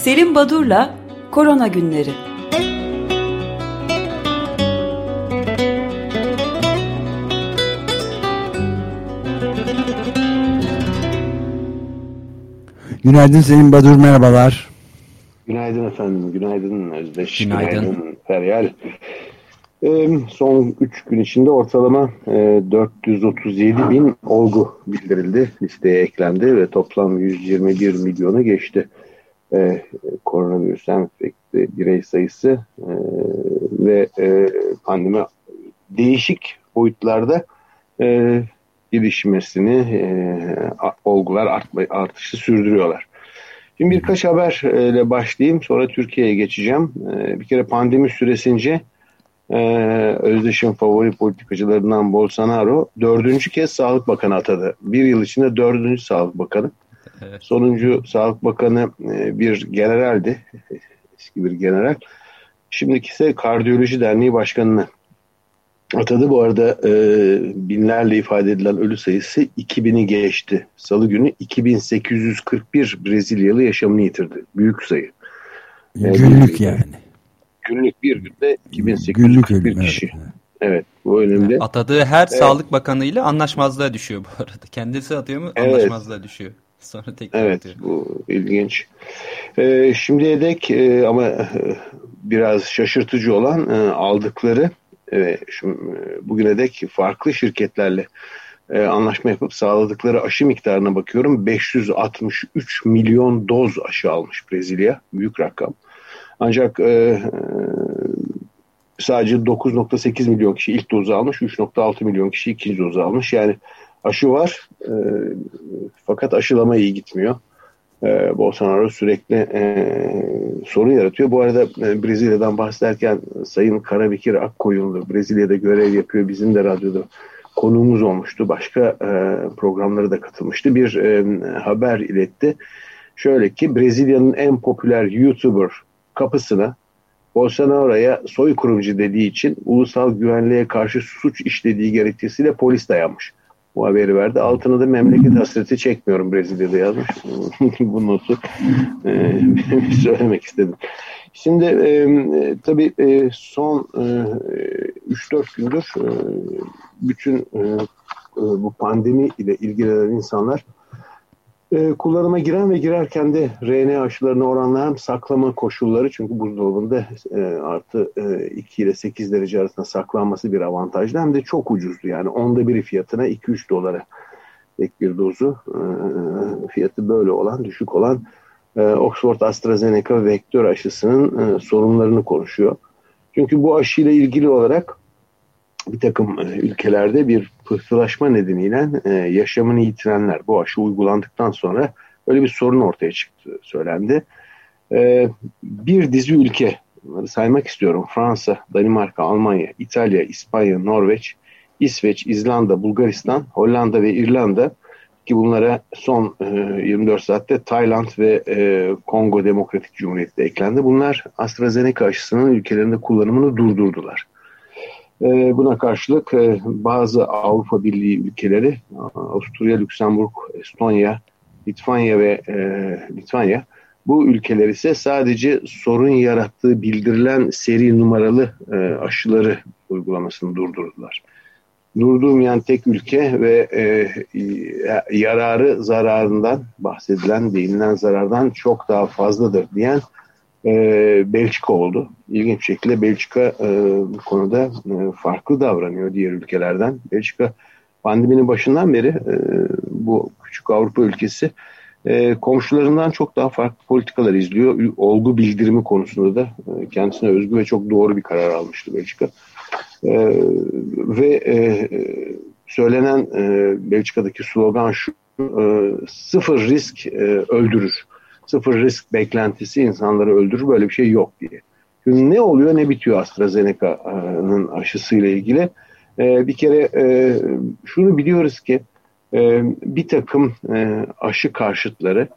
Selim Badur'la Korona Günleri. Günaydın Selim Badur, merhabalar. Günaydın efendim, günaydın Özdeş, günaydın, günaydın Feryal. Ee, son 3 gün içinde ortalama e, 437 bin olgu bildirildi, listeye eklendi ve toplam 121 milyonu geçti. E, koronavirüs enfekte birey sayısı e, ve e, pandemi değişik boyutlarda e, gelişmesini, e, olgular artma, artışı sürdürüyorlar. Şimdi birkaç haberle başlayayım, sonra Türkiye'ye geçeceğim. E, bir kere pandemi süresince e, Özdeş'in favori politikacılarından Bolsonaro dördüncü kez Sağlık Bakanı atadı. Bir yıl içinde dördüncü Sağlık Bakanı. Evet. Sonuncu Sağlık Bakanı e, bir generaldi, eski bir general. Şimdiki ise Kardiyoloji Derneği Başkanı'nı atadı. Bu arada e, binlerle ifade edilen ölü sayısı 2000'i geçti. Salı günü 2841 Brezilyalı yaşamını yitirdi. Büyük sayı. Günlük yani. Günlük bir günde 2841 günlük kişi. Evet. evet bu önemli. Atadığı her evet. Sağlık Bakanı ile anlaşmazlığa düşüyor bu arada. Kendisi atıyor mu evet. anlaşmazlığa düşüyor. Sonra tekrar evet atıyor. bu ilginç. Ee, şimdiye dek e, ama e, biraz şaşırtıcı olan e, aldıkları ve e, bugüne dek farklı şirketlerle e, anlaşma yapıp sağladıkları aşı miktarına bakıyorum. 563 milyon doz aşı almış Brezilya. Büyük rakam. Ancak e, sadece 9.8 milyon kişi ilk dozu almış. 3.6 milyon kişi ikinci dozu almış. Yani aşı var e, fakat aşılama iyi gitmiyor e, Bolsonaro sürekli e, sorun yaratıyor. Bu arada e, Brezilya'dan bahsederken Sayın Karabekir Akkoyunlu Brezilya'da görev yapıyor. Bizim de radyoda konuğumuz olmuştu. Başka e, programlara da katılmıştı. Bir e, haber iletti. Şöyle ki Brezilya'nın en popüler YouTuber kapısına Bolsonaro'ya soykırımcı dediği için ulusal güvenliğe karşı suç işlediği gerekçesiyle polis dayanmış bu haberi verdi. Altına da memleket hasreti çekmiyorum Brezilya'da yazmış. bu notu e, söylemek istedim. Şimdi e, tabii e, son e, 3-4 gündür e, bütün e, e bu pandemi ile ilgilenen insanlar e, kullanıma giren ve girerken de RNA aşılarını oranlayan saklama koşulları çünkü buzdolabında e, artı e, 2 ile 8 derece arasında saklanması bir avantajlı hem de çok ucuzdu yani onda biri fiyatına 2-3 dolara tek bir dozu e, fiyatı böyle olan düşük olan e, Oxford AstraZeneca vektör aşısının e, sorunlarını konuşuyor. Çünkü bu aşıyla ilgili olarak bir takım e, ülkelerde bir pıhtılaşma nedeniyle e, yaşamını yitirenler bu aşı uygulandıktan sonra öyle bir sorun ortaya çıktı söylendi. E, bir dizi ülke saymak istiyorum. Fransa, Danimarka, Almanya, İtalya, İspanya, Norveç, İsveç, İzlanda, Bulgaristan, Hollanda ve İrlanda ki bunlara son 24 saatte Tayland ve Kongo Demokratik Cumhuriyeti de eklendi. Bunlar AstraZeneca aşısının ülkelerinde kullanımını durdurdular. E, buna karşılık e, bazı Avrupa Birliği ülkeleri, Avusturya, Lüksemburg, Estonya, Litvanya ve e, Litvanya, bu ülkeler ise sadece sorun yarattığı bildirilen seri numaralı e, aşıları uygulamasını durdurdular. Durdurmayan tek ülke ve e, yararı zararından bahsedilen, değinilen zarardan çok daha fazladır diyen e, Belçika oldu. İlginç şekilde Belçika e, bu konuda e, farklı davranıyor diğer ülkelerden. Belçika pandeminin başından beri e, bu küçük Avrupa ülkesi e, komşularından çok daha farklı politikalar izliyor. Olgu bildirimi konusunda da e, kendisine özgü ve çok doğru bir karar almıştı Belçika. E, ve e, söylenen e, Belçika'daki slogan şu e, sıfır risk e, öldürür sıfır risk beklentisi insanları öldürür böyle bir şey yok diye. Şimdi ne oluyor ne bitiyor AstraZeneca'nın aşısıyla ilgili? Ee, bir kere e, şunu biliyoruz ki e, bir takım e, aşı karşıtları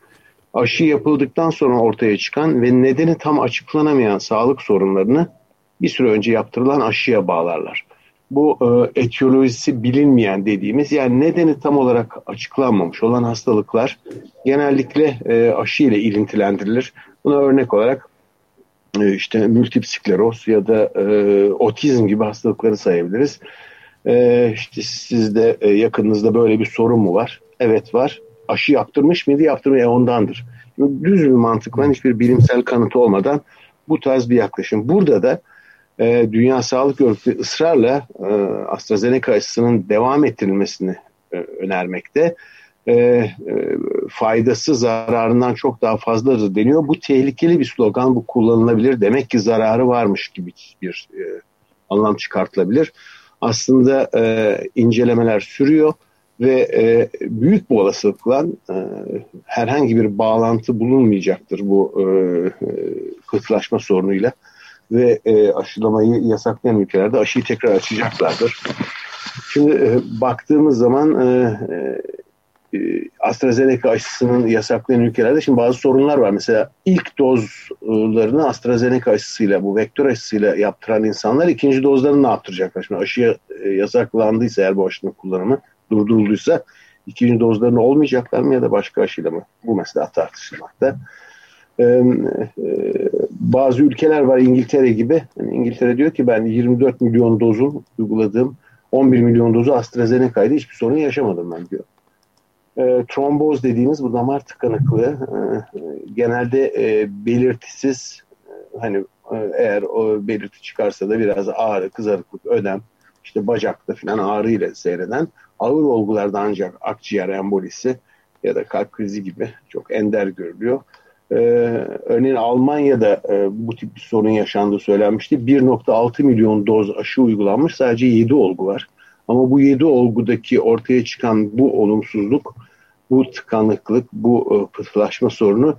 aşı yapıldıktan sonra ortaya çıkan ve nedeni tam açıklanamayan sağlık sorunlarını bir süre önce yaptırılan aşıya bağlarlar bu e, etiyolojisi bilinmeyen dediğimiz yani nedeni tam olarak açıklanmamış olan hastalıklar genellikle e, aşı ile ilintilendirilir. Buna örnek olarak e, işte multiple skleroz ya da e, otizm gibi hastalıkları sayabiliriz. E, işte sizde e, yakınınızda böyle bir sorun mu var? Evet var. Aşı yaptırmış mıydı? Yaptırmaya ondandır. Düz bir mantıkla hiçbir bilimsel kanıtı olmadan bu tarz bir yaklaşım. Burada da e, Dünya Sağlık Örgütü ısrarla e, AstraZeneca aşısının devam ettirilmesini e, önermekte. E, e, faydası zararından çok daha fazladır deniyor. Bu tehlikeli bir slogan, bu kullanılabilir. Demek ki zararı varmış gibi bir e, anlam çıkartılabilir. Aslında e, incelemeler sürüyor ve e, büyük bir olasılıkla e, herhangi bir bağlantı bulunmayacaktır bu e, kıtlaşma sorunuyla ve e, aşılamayı yasaklayan ülkelerde aşıyı tekrar açacaklardır. Şimdi e, baktığımız zaman e, e, AstraZeneca aşısının yasaklayan ülkelerde şimdi bazı sorunlar var. Mesela ilk dozlarını AstraZeneca aşısıyla, bu vektör aşısıyla yaptıran insanlar ikinci dozlarını ne yaptıracaklar? Şimdi aşıya e, yasaklandıysa eğer bu aşının kullanımı durdurulduysa ikinci dozlarını olmayacaklar mı ya da başka aşıyla mı? Bu mesela tartışılmakta. Ee, bazı ülkeler var İngiltere gibi. Yani İngiltere diyor ki ben 24 milyon dozun uyguladığım 11 milyon dozu AstraZeneca'ydı hiçbir sorun yaşamadım ben diyor. E, tromboz dediğimiz bu damar tıkanıklığı e, genelde e, belirtisiz e, hani e, eğer o belirti çıkarsa da biraz ağrı, kızarıklık, ödem, işte bacakta falan ağrı ile seyreden ağır olgularda ancak akciğer embolisi ya da kalp krizi gibi çok ender görülüyor. Ee, örneğin Almanya'da e, bu tip bir sorun yaşandığı söylenmişti. 1.6 milyon doz aşı uygulanmış. Sadece 7 olgu var. Ama bu 7 olgudaki ortaya çıkan bu olumsuzluk, bu tıkanıklık, bu e, pıhtılaşma sorunu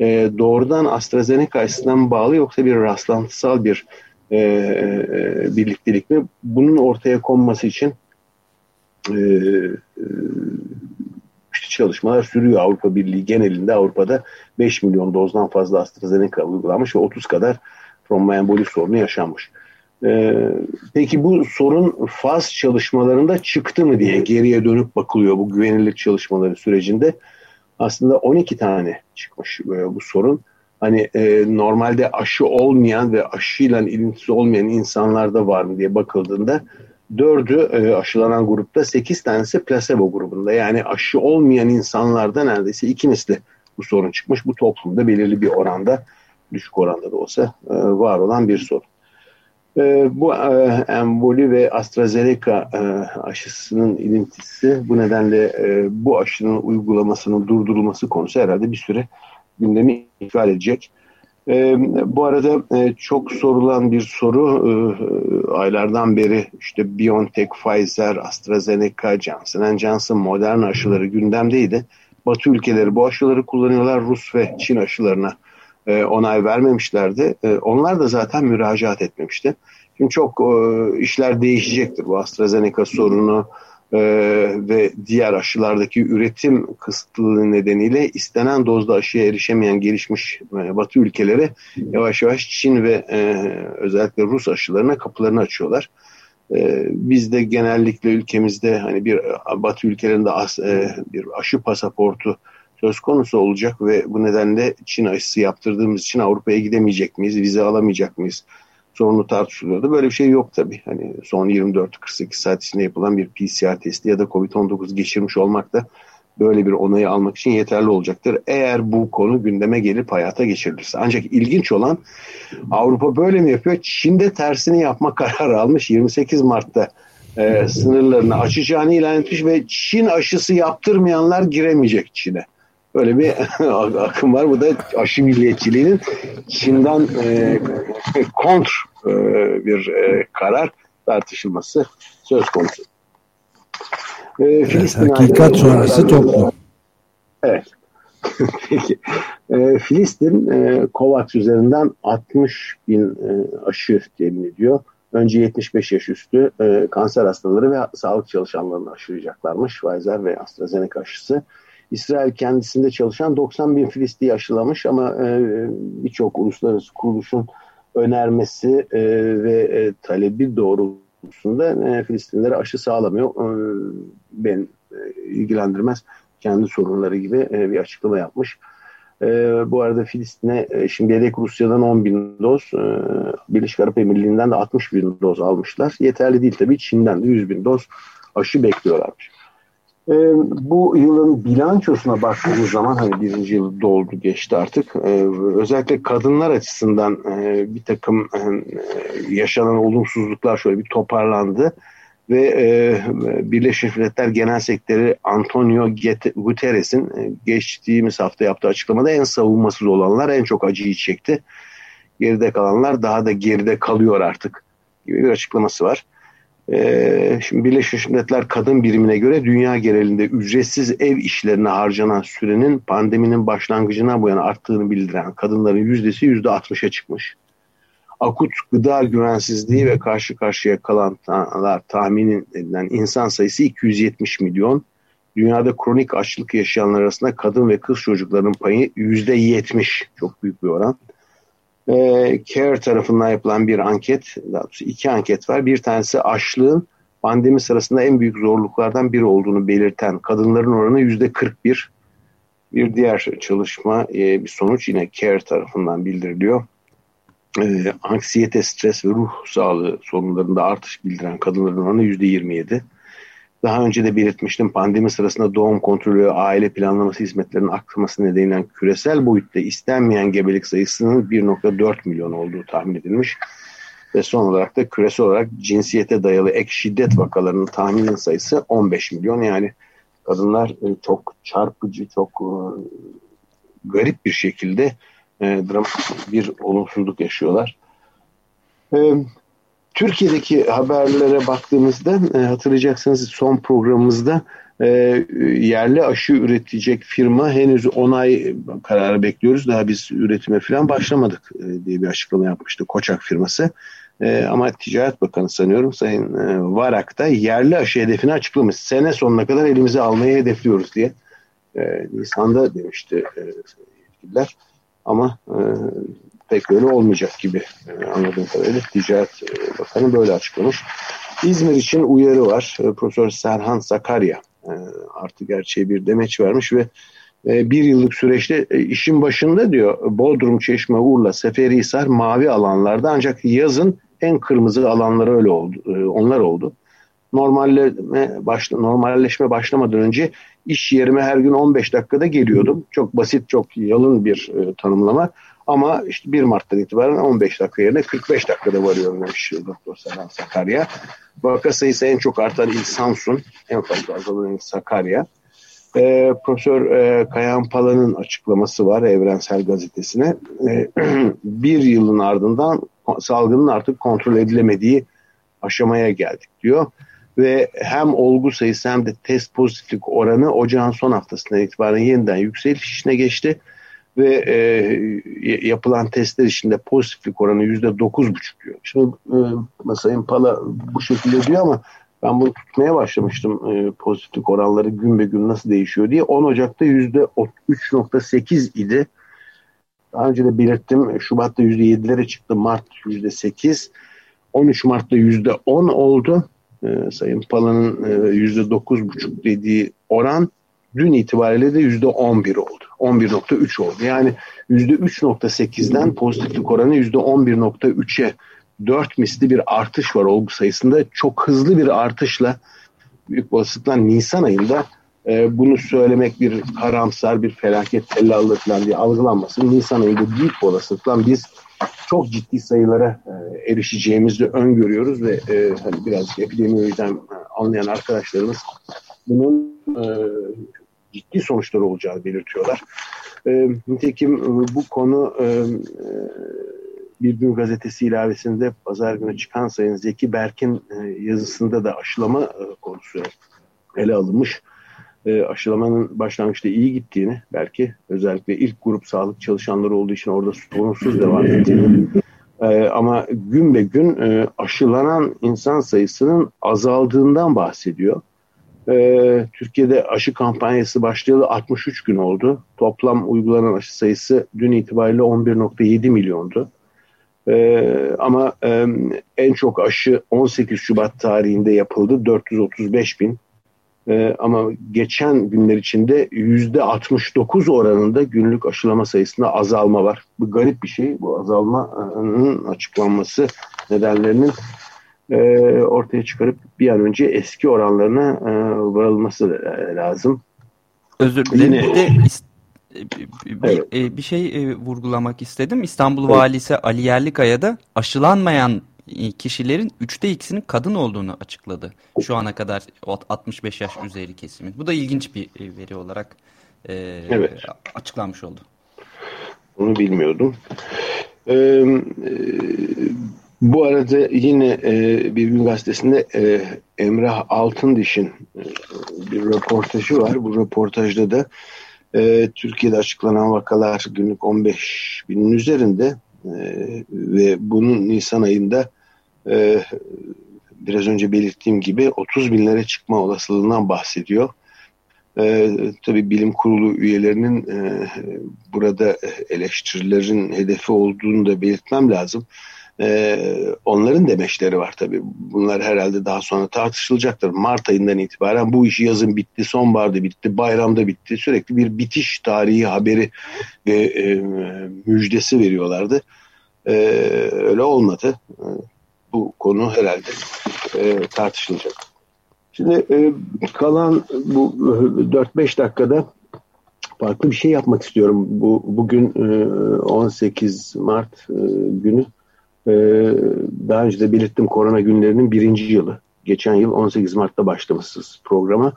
e, doğrudan AstraZeneca aşısından bağlı yoksa bir rastlantısal bir e, e, birliktelik mi? Bunun ortaya konması için e, e, çalışmalar sürüyor Avrupa Birliği genelinde Avrupa'da 5 milyon dozdan fazla AstraZeneca uygulanmış ve 30 kadar tromboemboli sorunu yaşanmış. Ee, peki bu sorun faz çalışmalarında çıktı mı diye geriye dönüp bakılıyor bu güvenilirlik çalışmaları sürecinde. Aslında 12 tane çıkmış e, bu sorun. Hani e, normalde aşı olmayan ve aşıyla ilintisi olmayan insanlarda var mı diye bakıldığında dördü e, aşılanan grupta sekiz tanesi placebo grubunda. Yani aşı olmayan insanlarda neredeyse iki misli bu sorun çıkmış. Bu toplumda belirli bir oranda düşük oranda da olsa e, var olan bir sorun. E, bu e, emboli ve AstraZeneca e, aşısının ilintisi bu nedenle e, bu aşının uygulamasının durdurulması konusu herhalde bir süre gündemi ifade edecek. E, bu arada e, çok sorulan bir soru e, aylardan beri işte BioNTech, Pfizer, AstraZeneca, Johnson Johnson, Moderna aşıları gündemdeydi. Batı ülkeleri bu aşıları kullanıyorlar. Rus ve Çin aşılarına e, onay vermemişlerdi. E, onlar da zaten müracaat etmemişti. Şimdi çok e, işler değişecektir. Bu AstraZeneca sorunu e, ve diğer aşılardaki üretim kısıtlılığı nedeniyle istenen dozda aşıya erişemeyen gelişmiş e, Batı ülkeleri yavaş yavaş Çin ve e, özellikle Rus aşılarına kapılarını açıyorlar. E, biz de genellikle ülkemizde hani bir Batı ülkelerinde as, e, bir aşı pasaportu söz konusu olacak ve bu nedenle Çin aşısı yaptırdığımız için Avrupa'ya gidemeyecek miyiz, vize alamayacak mıyız sorunu tartışılıyordu. Böyle bir şey yok tabii. Hani son 24-48 saat içinde yapılan bir PCR testi ya da COVID-19 geçirmiş olmak da böyle bir onayı almak için yeterli olacaktır. Eğer bu konu gündeme gelip hayata geçirilirse. Ancak ilginç olan Avrupa böyle mi yapıyor? Çin'de tersini yapma kararı almış 28 Mart'ta e, sınırlarını açacağını ilan etmiş ve Çin aşısı yaptırmayanlar giremeyecek Çin'e. Böyle bir akım var. Bu da aşı milliyetçiliğinin Çin'den e, kontr e, bir e, karar tartışılması söz konusu. E, Filistin evet, hakikat sonrası toplum. Evet. Peki. E, Filistin e, COVAX üzerinden 60 bin e, aşı temin ediyor. Önce 75 yaş üstü e, kanser hastaları ve sağlık çalışanlarını aşılayacaklarmış. Pfizer ve AstraZeneca aşısı. İsrail kendisinde çalışan 90 bin Filistin'i aşılamış ama e, birçok uluslararası kuruluşun önermesi e, ve e, talebi doğrultusunda e, Filistinlere aşı sağlamıyor. E, ben e, ilgilendirmez kendi sorunları gibi e, bir açıklama yapmış. E, bu arada Filistin'e e, şimdi yedek Rusya'dan 10 bin doz, e, Birleşik Arap Emirliği'nden de 60 bin doz almışlar. Yeterli değil tabii Çin'den de 100 bin doz aşı bekliyorlarmış. E, bu yılın bilançosuna baktığımız zaman hani birinci yıl doldu geçti artık. E, özellikle kadınlar açısından e, bir takım e, yaşanan olumsuzluklar şöyle bir toparlandı ve e, Birleşmiş Milletler Genel Sekreteri Antonio Guterres'in e, geçtiğimiz hafta yaptığı açıklamada en savunmasız olanlar en çok acıyı çekti. Geride kalanlar daha da geride kalıyor artık gibi bir açıklaması var. E, şimdi Birleşmiş Milletler Kadın Birimine göre dünya genelinde ücretsiz ev işlerine harcanan sürenin pandeminin başlangıcına bu yana arttığını bildiren kadınların yüzdesi yüzde 60'a çıkmış akut gıda güvensizliği ve karşı karşıya kalanlar tahmin edilen insan sayısı 270 milyon. Dünyada kronik açlık yaşayanlar arasında kadın ve kız çocukların payı %70. Çok büyük bir oran. E, CARE tarafından yapılan bir anket, iki anket var. Bir tanesi açlığın pandemi sırasında en büyük zorluklardan biri olduğunu belirten kadınların oranı %41. Bir diğer çalışma, e, bir sonuç yine CARE tarafından bildiriliyor e, anksiyete, stres ve ruh sağlığı sorunlarında artış bildiren kadınların oranı %27. Daha önce de belirtmiştim pandemi sırasında doğum kontrolü, aile planlaması hizmetlerinin aksaması nedeniyle küresel boyutta istenmeyen gebelik sayısının 1.4 milyon olduğu tahmin edilmiş. Ve son olarak da küresel olarak cinsiyete dayalı ek şiddet vakalarının tahminin sayısı 15 milyon. Yani kadınlar e, çok çarpıcı, çok e, garip bir şekilde e, dramatik bir olumsuzluk yaşıyorlar. Türkiye'deki haberlere baktığımızda e, hatırlayacaksınız son programımızda e, yerli aşı üretecek firma henüz onay kararı bekliyoruz. Daha biz üretime falan başlamadık e, diye bir açıklama yapmıştı Koçak firması. E, ama Ticaret Bakanı sanıyorum Sayın e, Varak da yerli aşı hedefini açıklamış. Sene sonuna kadar elimize almayı hedefliyoruz diye. E, Nisan'da demişti e, yetkililer. Ama e, pek öyle olmayacak gibi e, anladığım kadarıyla Ticaret e, Bakanı böyle açıklamış. İzmir için uyarı var. E, Profesör Serhan Sakarya e, artı gerçeği bir demeç vermiş ve e, bir yıllık süreçte işin başında diyor Bodrum, Çeşme, Urla, Seferihisar mavi alanlarda ancak yazın en kırmızı alanları öyle oldu. Onlar oldu. Normalleşme, başla, normalleşme başlamadan önce iş yerime her gün 15 dakikada geliyordum. Çok basit, çok yalın bir e, tanımlama. Ama işte 1 Mart'tan itibaren 15 dakika yerine 45 dakikada varıyorum demiş Doktor Serhan Sakarya. Vaka sayısı en çok artan il Samsun, en fazla azalan il Sakarya. E, Profesör e, Kayan Pala'nın açıklaması var Evrensel Gazetesi'ne. E, bir yılın ardından salgının artık kontrol edilemediği aşamaya geldik diyor ve hem olgu sayısı hem de test pozitiflik oranı ocağın son haftasından itibaren yeniden yükselişine geçti ve e, yapılan testler içinde pozitiflik oranı yüzde dokuz buçuk diyor. Şimdi e, Sayın Pala bu şekilde diyor ama ben bunu tutmaya başlamıştım e, pozitiflik oranları gün be gün nasıl değişiyor diye. 10 Ocak'ta yüzde 3.8 idi. Daha önce de belirttim Şubat'ta yüzde 7'lere çıktı. Mart yüzde 8. 13 Mart'ta yüzde 10 oldu e, Sayın Pala'nın e, yüzde dokuz buçuk dediği oran dün itibariyle de yüzde on bir oldu. 11.3 oldu. Yani yüzde 3.8'den pozitiflik oranı yüzde 11.3'e 4 misli bir artış var olgu sayısında. Çok hızlı bir artışla büyük olasılıkla Nisan ayında e, bunu söylemek bir karamsar bir felaket tellallı falan diye algılanmasın. Nisan ayında büyük olasılıkla biz çok ciddi sayılara e, erişeceğimizi öngörüyoruz ve e, hani biraz epidemiyolojiden e, anlayan arkadaşlarımız bunun e, ciddi sonuçları olacağını belirtiyorlar. E, nitekim bu konu e, e, Bir Gün Gazetesi ilavesinde pazar günü çıkan Sayın Zeki Berk'in e, yazısında da aşılama e, konusu ele alınmış e, aşılamanın başlangıçta iyi gittiğini belki özellikle ilk grup sağlık çalışanları olduğu için orada sorunsuz devam ettiğini e, ama gün be gün e, aşılanan insan sayısının azaldığından bahsediyor. E, Türkiye'de aşı kampanyası başlayalı 63 gün oldu. Toplam uygulanan aşı sayısı dün itibariyle 11.7 milyondu. Ee, ama en çok aşı 18 Şubat tarihinde yapıldı 435 bin E, ama geçen günler içinde yüzde 69 oranında günlük aşılama sayısında azalma var. Bu garip bir şey. Bu azalmanın açıklanması nedenlerinin e, ortaya çıkarıp bir an önce eski oranlarına e, varılması lazım. Özür dilerim. Yine... Bir de bir, evet. E, bir şey e, vurgulamak istedim. İstanbul evet. Valisi Ali Yerlikaya da aşılanmayan e, kişilerin üçte ikisinin kadın olduğunu açıkladı. Şu ana kadar 65 yaş üzeri kesimin. Bu da ilginç bir veri olarak e, evet. açıklanmış oldu. Onu bilmiyordum. Ee, bu arada yine e, Bir Gün Gazetesi'nde e, Emrah Altındiş'in e, bir röportajı var. Bu röportajda da e, Türkiye'de açıklanan vakalar günlük 15 binin üzerinde e, ve bunun Nisan ayında e, biraz önce belirttiğim gibi 30 binlere çıkma olasılığından bahsediyor. E, tabii bilim kurulu üyelerinin e, burada eleştirilerin hedefi olduğunu da belirtmem lazım. Ee, onların demeçleri var tabii. Bunlar herhalde daha sonra tartışılacaktır. Mart ayından itibaren bu iş yazın bitti, sonbaharda bitti, bayramda bitti. Sürekli bir bitiş tarihi haberi ve e, müjdesi veriyorlardı. Ee, öyle olmadı. Ee, bu konu herhalde e, tartışılacak. Şimdi e, kalan bu 4-5 dakikada farklı bir şey yapmak istiyorum. Bu bugün e, 18 Mart e, günü ee, daha önce de belirttim korona günlerinin birinci yılı. Geçen yıl 18 Mart'ta başlamışız programa.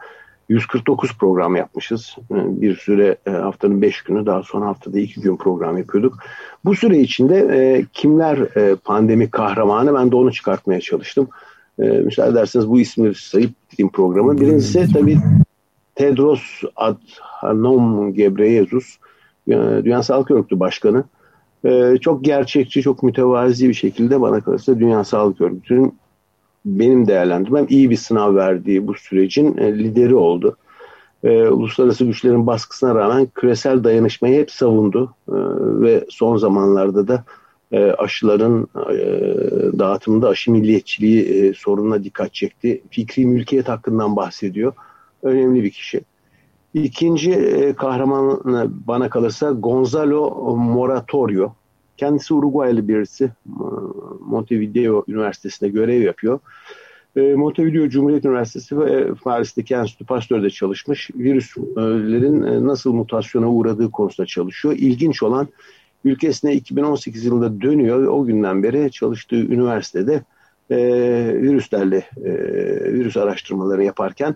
149 program yapmışız. Ee, bir süre e, haftanın 5 günü daha sonra haftada 2 gün program yapıyorduk. Bu süre içinde e, kimler e, pandemi kahramanı ben de onu çıkartmaya çalıştım. Müsaade ederseniz bu ismi sayıp gideyim programı. Birincisi tabii Tedros Adhanom Ghebreyesus Dünya Sağlık Örgütü Başkanı e, çok gerçekçi, çok mütevazi bir şekilde bana kalırsa Dünya Sağlık Örgütü'nün benim değerlendirmem iyi bir sınav verdiği bu sürecin e, lideri oldu. E, uluslararası güçlerin baskısına rağmen küresel dayanışmayı hep savundu e, ve son zamanlarda da e, aşıların e, dağıtımında aşı milliyetçiliği e, sorununa dikkat çekti. Fikri mülkiyet hakkından bahsediyor. Önemli bir kişi. İkinci e, kahraman bana kalırsa Gonzalo Moratorio. Kendisi Uruguaylı birisi. Montevideo Üniversitesi'nde görev yapıyor. E, Montevideo Cumhuriyet Üniversitesi ve Paris'teki Enstitü Pasteur'de çalışmış. Virüslerin e, nasıl mutasyona uğradığı konusunda çalışıyor. İlginç olan ülkesine 2018 yılında dönüyor ve o günden beri çalıştığı üniversitede virüslerle virüs araştırmaları yaparken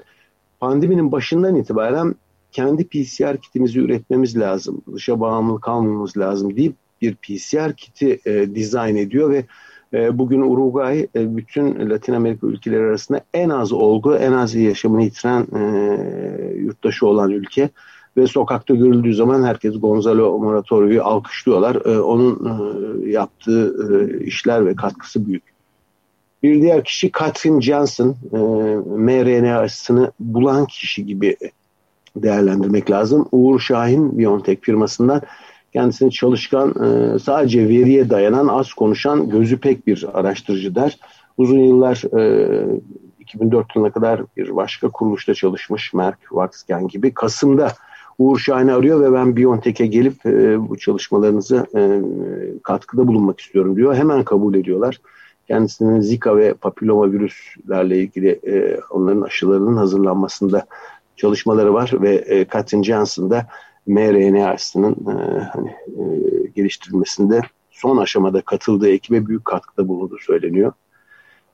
pandeminin başından itibaren kendi PCR kitimizi üretmemiz lazım, dışa bağımlı kalmamamız lazım deyip bir PCR kiti e, dizayn ediyor ve e, bugün Uruguay e, bütün Latin Amerika ülkeleri arasında en az olgu, en az yaşamını yitiren e, yurttaşı olan ülke ve sokakta görüldüğü zaman herkes Gonzalo Moratorio'yu alkışlıyorlar. E, onun e, yaptığı e, işler ve katkısı büyük. Bir diğer kişi Katrin Johnson, e, mRNA aşısını bulan kişi gibi değerlendirmek lazım. Uğur Şahin Biontech firmasından kendisini çalışkan, e, sadece veriye dayanan, az konuşan, gözü pek bir araştırıcı der. Uzun yıllar 2004 e, yılına kadar bir başka kuruluşta çalışmış, Merck, Vaxgen gibi. Kasım'da Uğur Şahin'i arıyor ve ben Biontech'e gelip e, bu çalışmalarınızı katkıda bulunmak istiyorum diyor. Hemen kabul ediyorlar. Kendisinin Zika ve papilloma virüslerle ilgili onların aşılarının hazırlanmasında çalışmaları var ve e, Katrin Johnson da mRNA aşısının e, hani, e, geliştirilmesinde son aşamada katıldığı ekibe büyük katkıda bulunduğu söyleniyor.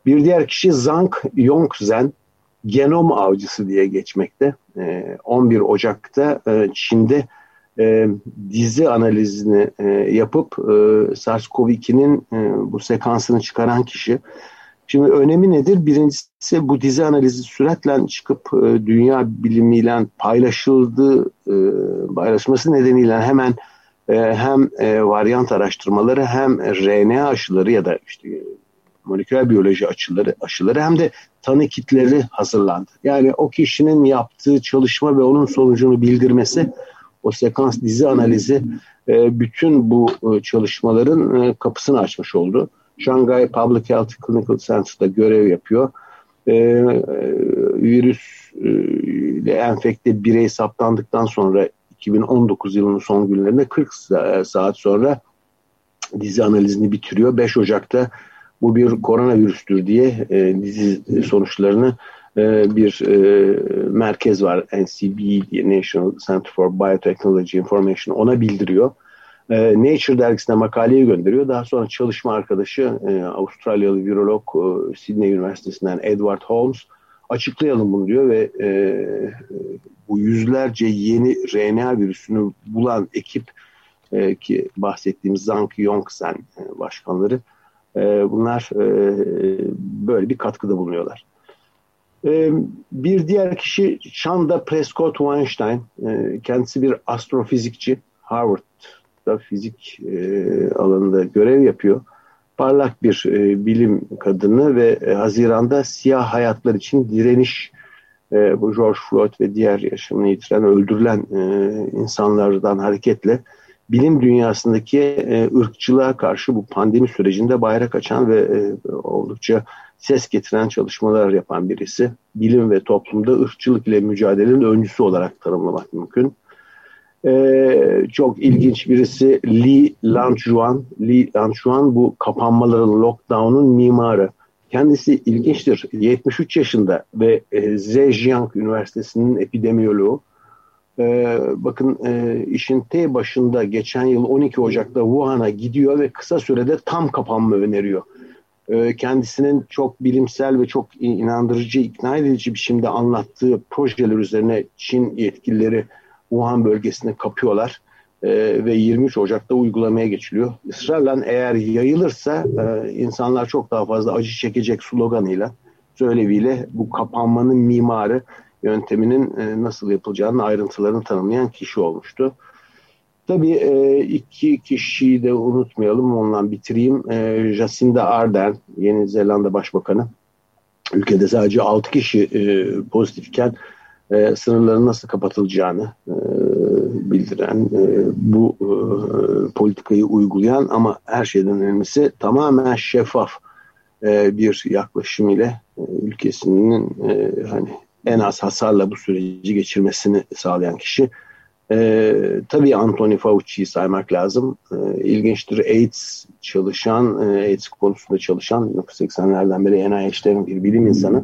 Bir diğer kişi Zhang Yongzhen, genom avcısı diye geçmekte. E, 11 Ocak'ta e, Çin'de e, dizi analizini e, yapıp e, SARS-CoV-2'nin e, bu sekansını çıkaran kişi. Şimdi önemi nedir? Birincisi bu dizi analizi süratle çıkıp e, dünya bilimiyle paylaşıldığı e, paylaşması nedeniyle hemen e, hem e, varyant araştırmaları hem RNA aşıları ya da işte moleküler biyoloji aşıları, aşıları hem de tanı kitleri hazırlandı. Yani o kişinin yaptığı çalışma ve onun sonucunu bildirmesi o sekans dizi analizi e, bütün bu e, çalışmaların e, kapısını açmış oldu. Shanghai Public Health Clinical Center'da görev yapıyor. E, virüs ile enfekte birey saptandıktan sonra 2019 yılının son günlerinde 40 saat sonra dizi analizini bitiriyor. 5 Ocak'ta bu bir koronavirüstür diye e, dizi sonuçlarını e, bir e, merkez var NCB National Center for Biotechnology Information ona bildiriyor. E, Nature dergisine makaleyi gönderiyor. Daha sonra çalışma arkadaşı e, Avustralyalı virolog e, Sydney Üniversitesi'nden Edward Holmes açıklayalım bunu diyor ve e, bu yüzlerce yeni RNA virüsünü bulan ekip e, ki bahsettiğimiz Zhang Yongsen e, başkanları e, bunlar e, böyle bir katkıda bulunuyorlar. E, bir diğer kişi Chanda Prescott Weinstein. E, kendisi bir astrofizikçi. Harvard'da fizik e, alanında görev yapıyor. Parlak bir e, bilim kadını ve e, Haziran'da siyah hayatlar için direniş e, bu George Floyd ve diğer yaşamını yitiren, öldürülen e, insanlardan hareketle bilim dünyasındaki e, ırkçılığa karşı bu pandemi sürecinde bayrak açan ve e, oldukça ses getiren çalışmalar yapan birisi. Bilim ve toplumda ırkçılık ile mücadelenin öncüsü olarak tanımlamak mümkün. Ee, çok ilginç birisi Li Lanchuan. Li Lanchuan bu kapanmaların, lockdown'un mimarı. Kendisi ilginçtir. 73 yaşında ve e, Zhejiang Üniversitesi'nin epidemiyoloğu. Ee, bakın e, işin T başında geçen yıl 12 Ocak'ta Wuhan'a gidiyor ve kısa sürede tam kapanma öneriyor. Ee, kendisinin çok bilimsel ve çok inandırıcı, ikna edici biçimde anlattığı projeler üzerine Çin yetkilileri Wuhan bölgesine kapıyorlar ee, ve 23 Ocak'ta uygulamaya geçiliyor. Israrla eğer yayılırsa e, insanlar çok daha fazla acı çekecek sloganıyla, söyleviyle bu kapanmanın mimarı yönteminin e, nasıl yapılacağının ayrıntılarını tanımlayan kişi olmuştu. Tabii e, iki kişiyi de unutmayalım, ondan bitireyim. E, Jacinda Ardern, Yeni Zelanda Başbakanı. Ülkede sadece 6 kişi e, pozitifken e, sınırların nasıl kapatılacağını e, bildiren, e, bu e, politikayı uygulayan ama her şeyden önemlisi tamamen şeffaf e, bir yaklaşım ile e, ülkesinin e, hani en az hasarla bu süreci geçirmesini sağlayan kişi. E, tabii Anthony Fauci'yi saymak lazım. E, ilginçtir AIDS çalışan, e, AIDS konusunda çalışan 1980'lerden beri NIH'lerin bir bilim insanı.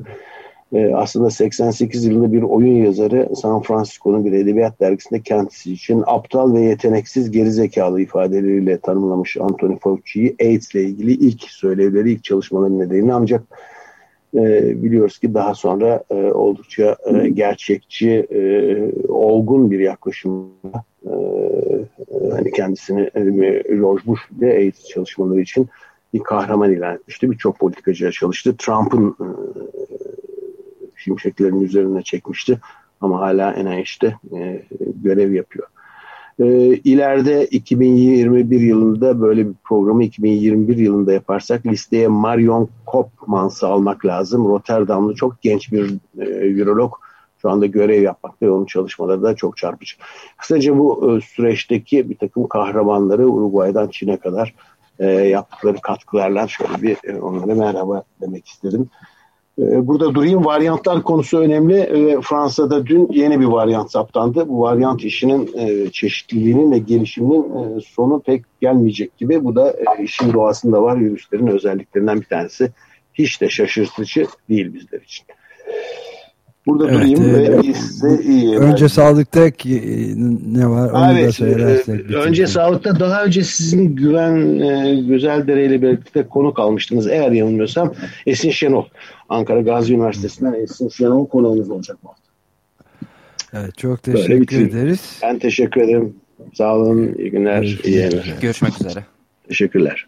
E, aslında 88 yılında bir oyun yazarı San Francisco'nun bir edebiyat dergisinde kendisi için aptal ve yeteneksiz gerizekalı ifadeleriyle tanımlamış Anthony Fauci'yi AIDS ile ilgili ilk söylevleri, ilk çalışmaları nedeniyle ancak e, biliyoruz ki daha sonra e, oldukça e, gerçekçi, e, olgun bir yaklaşımla e, hani kendisini e, George Bush ile AIDS çalışmaları için bir kahraman ilan etmişti. Birçok politikacıya çalıştı. Trump'ın e, şimşeklerin üzerine çekmişti ama hala NIH'te e, görev yapıyor. E, ileride 2021 yılında böyle bir programı 2021 yılında yaparsak listeye Marion Kopmans'ı almak lazım. Rotterdamlı çok genç bir e, virolog şu anda görev yapmakta ve onun çalışmaları da çok çarpıcı. Kısaca bu e, süreçteki bir takım kahramanları Uruguay'dan Çin'e kadar e, yaptıkları katkılarla şöyle bir e, onlara merhaba demek istedim. Ee, burada durayım. Varyantlar konusu önemli. Fransa'da dün yeni bir varyant saptandı. Bu varyant işinin e, çeşitliliğinin ve gelişiminin e, sonu pek gelmeyecek gibi. Bu da e, işin doğasında var. Virüslerin özelliklerinden bir tanesi. Hiç de şaşırtıcı değil bizler için. Burada evet, durayım e, ve size iyi. Önce ben... sağlıkta ne var onu evet, da söylersek. E, önce sağlıkta daha önce sizin Güven e, Güzeldere ile birlikte konuk almıştınız. Eğer yanılmıyorsam Esin Şenol. Ankara Gazi Üniversitesi'nden Esin Şenol konuğumuz olacak bu hafta. Evet, çok teşekkür ederiz. Ben teşekkür ederim. Sağ olun. İyi günler. Görüşmek iyi günler. Görüşmek üzere. Teşekkürler.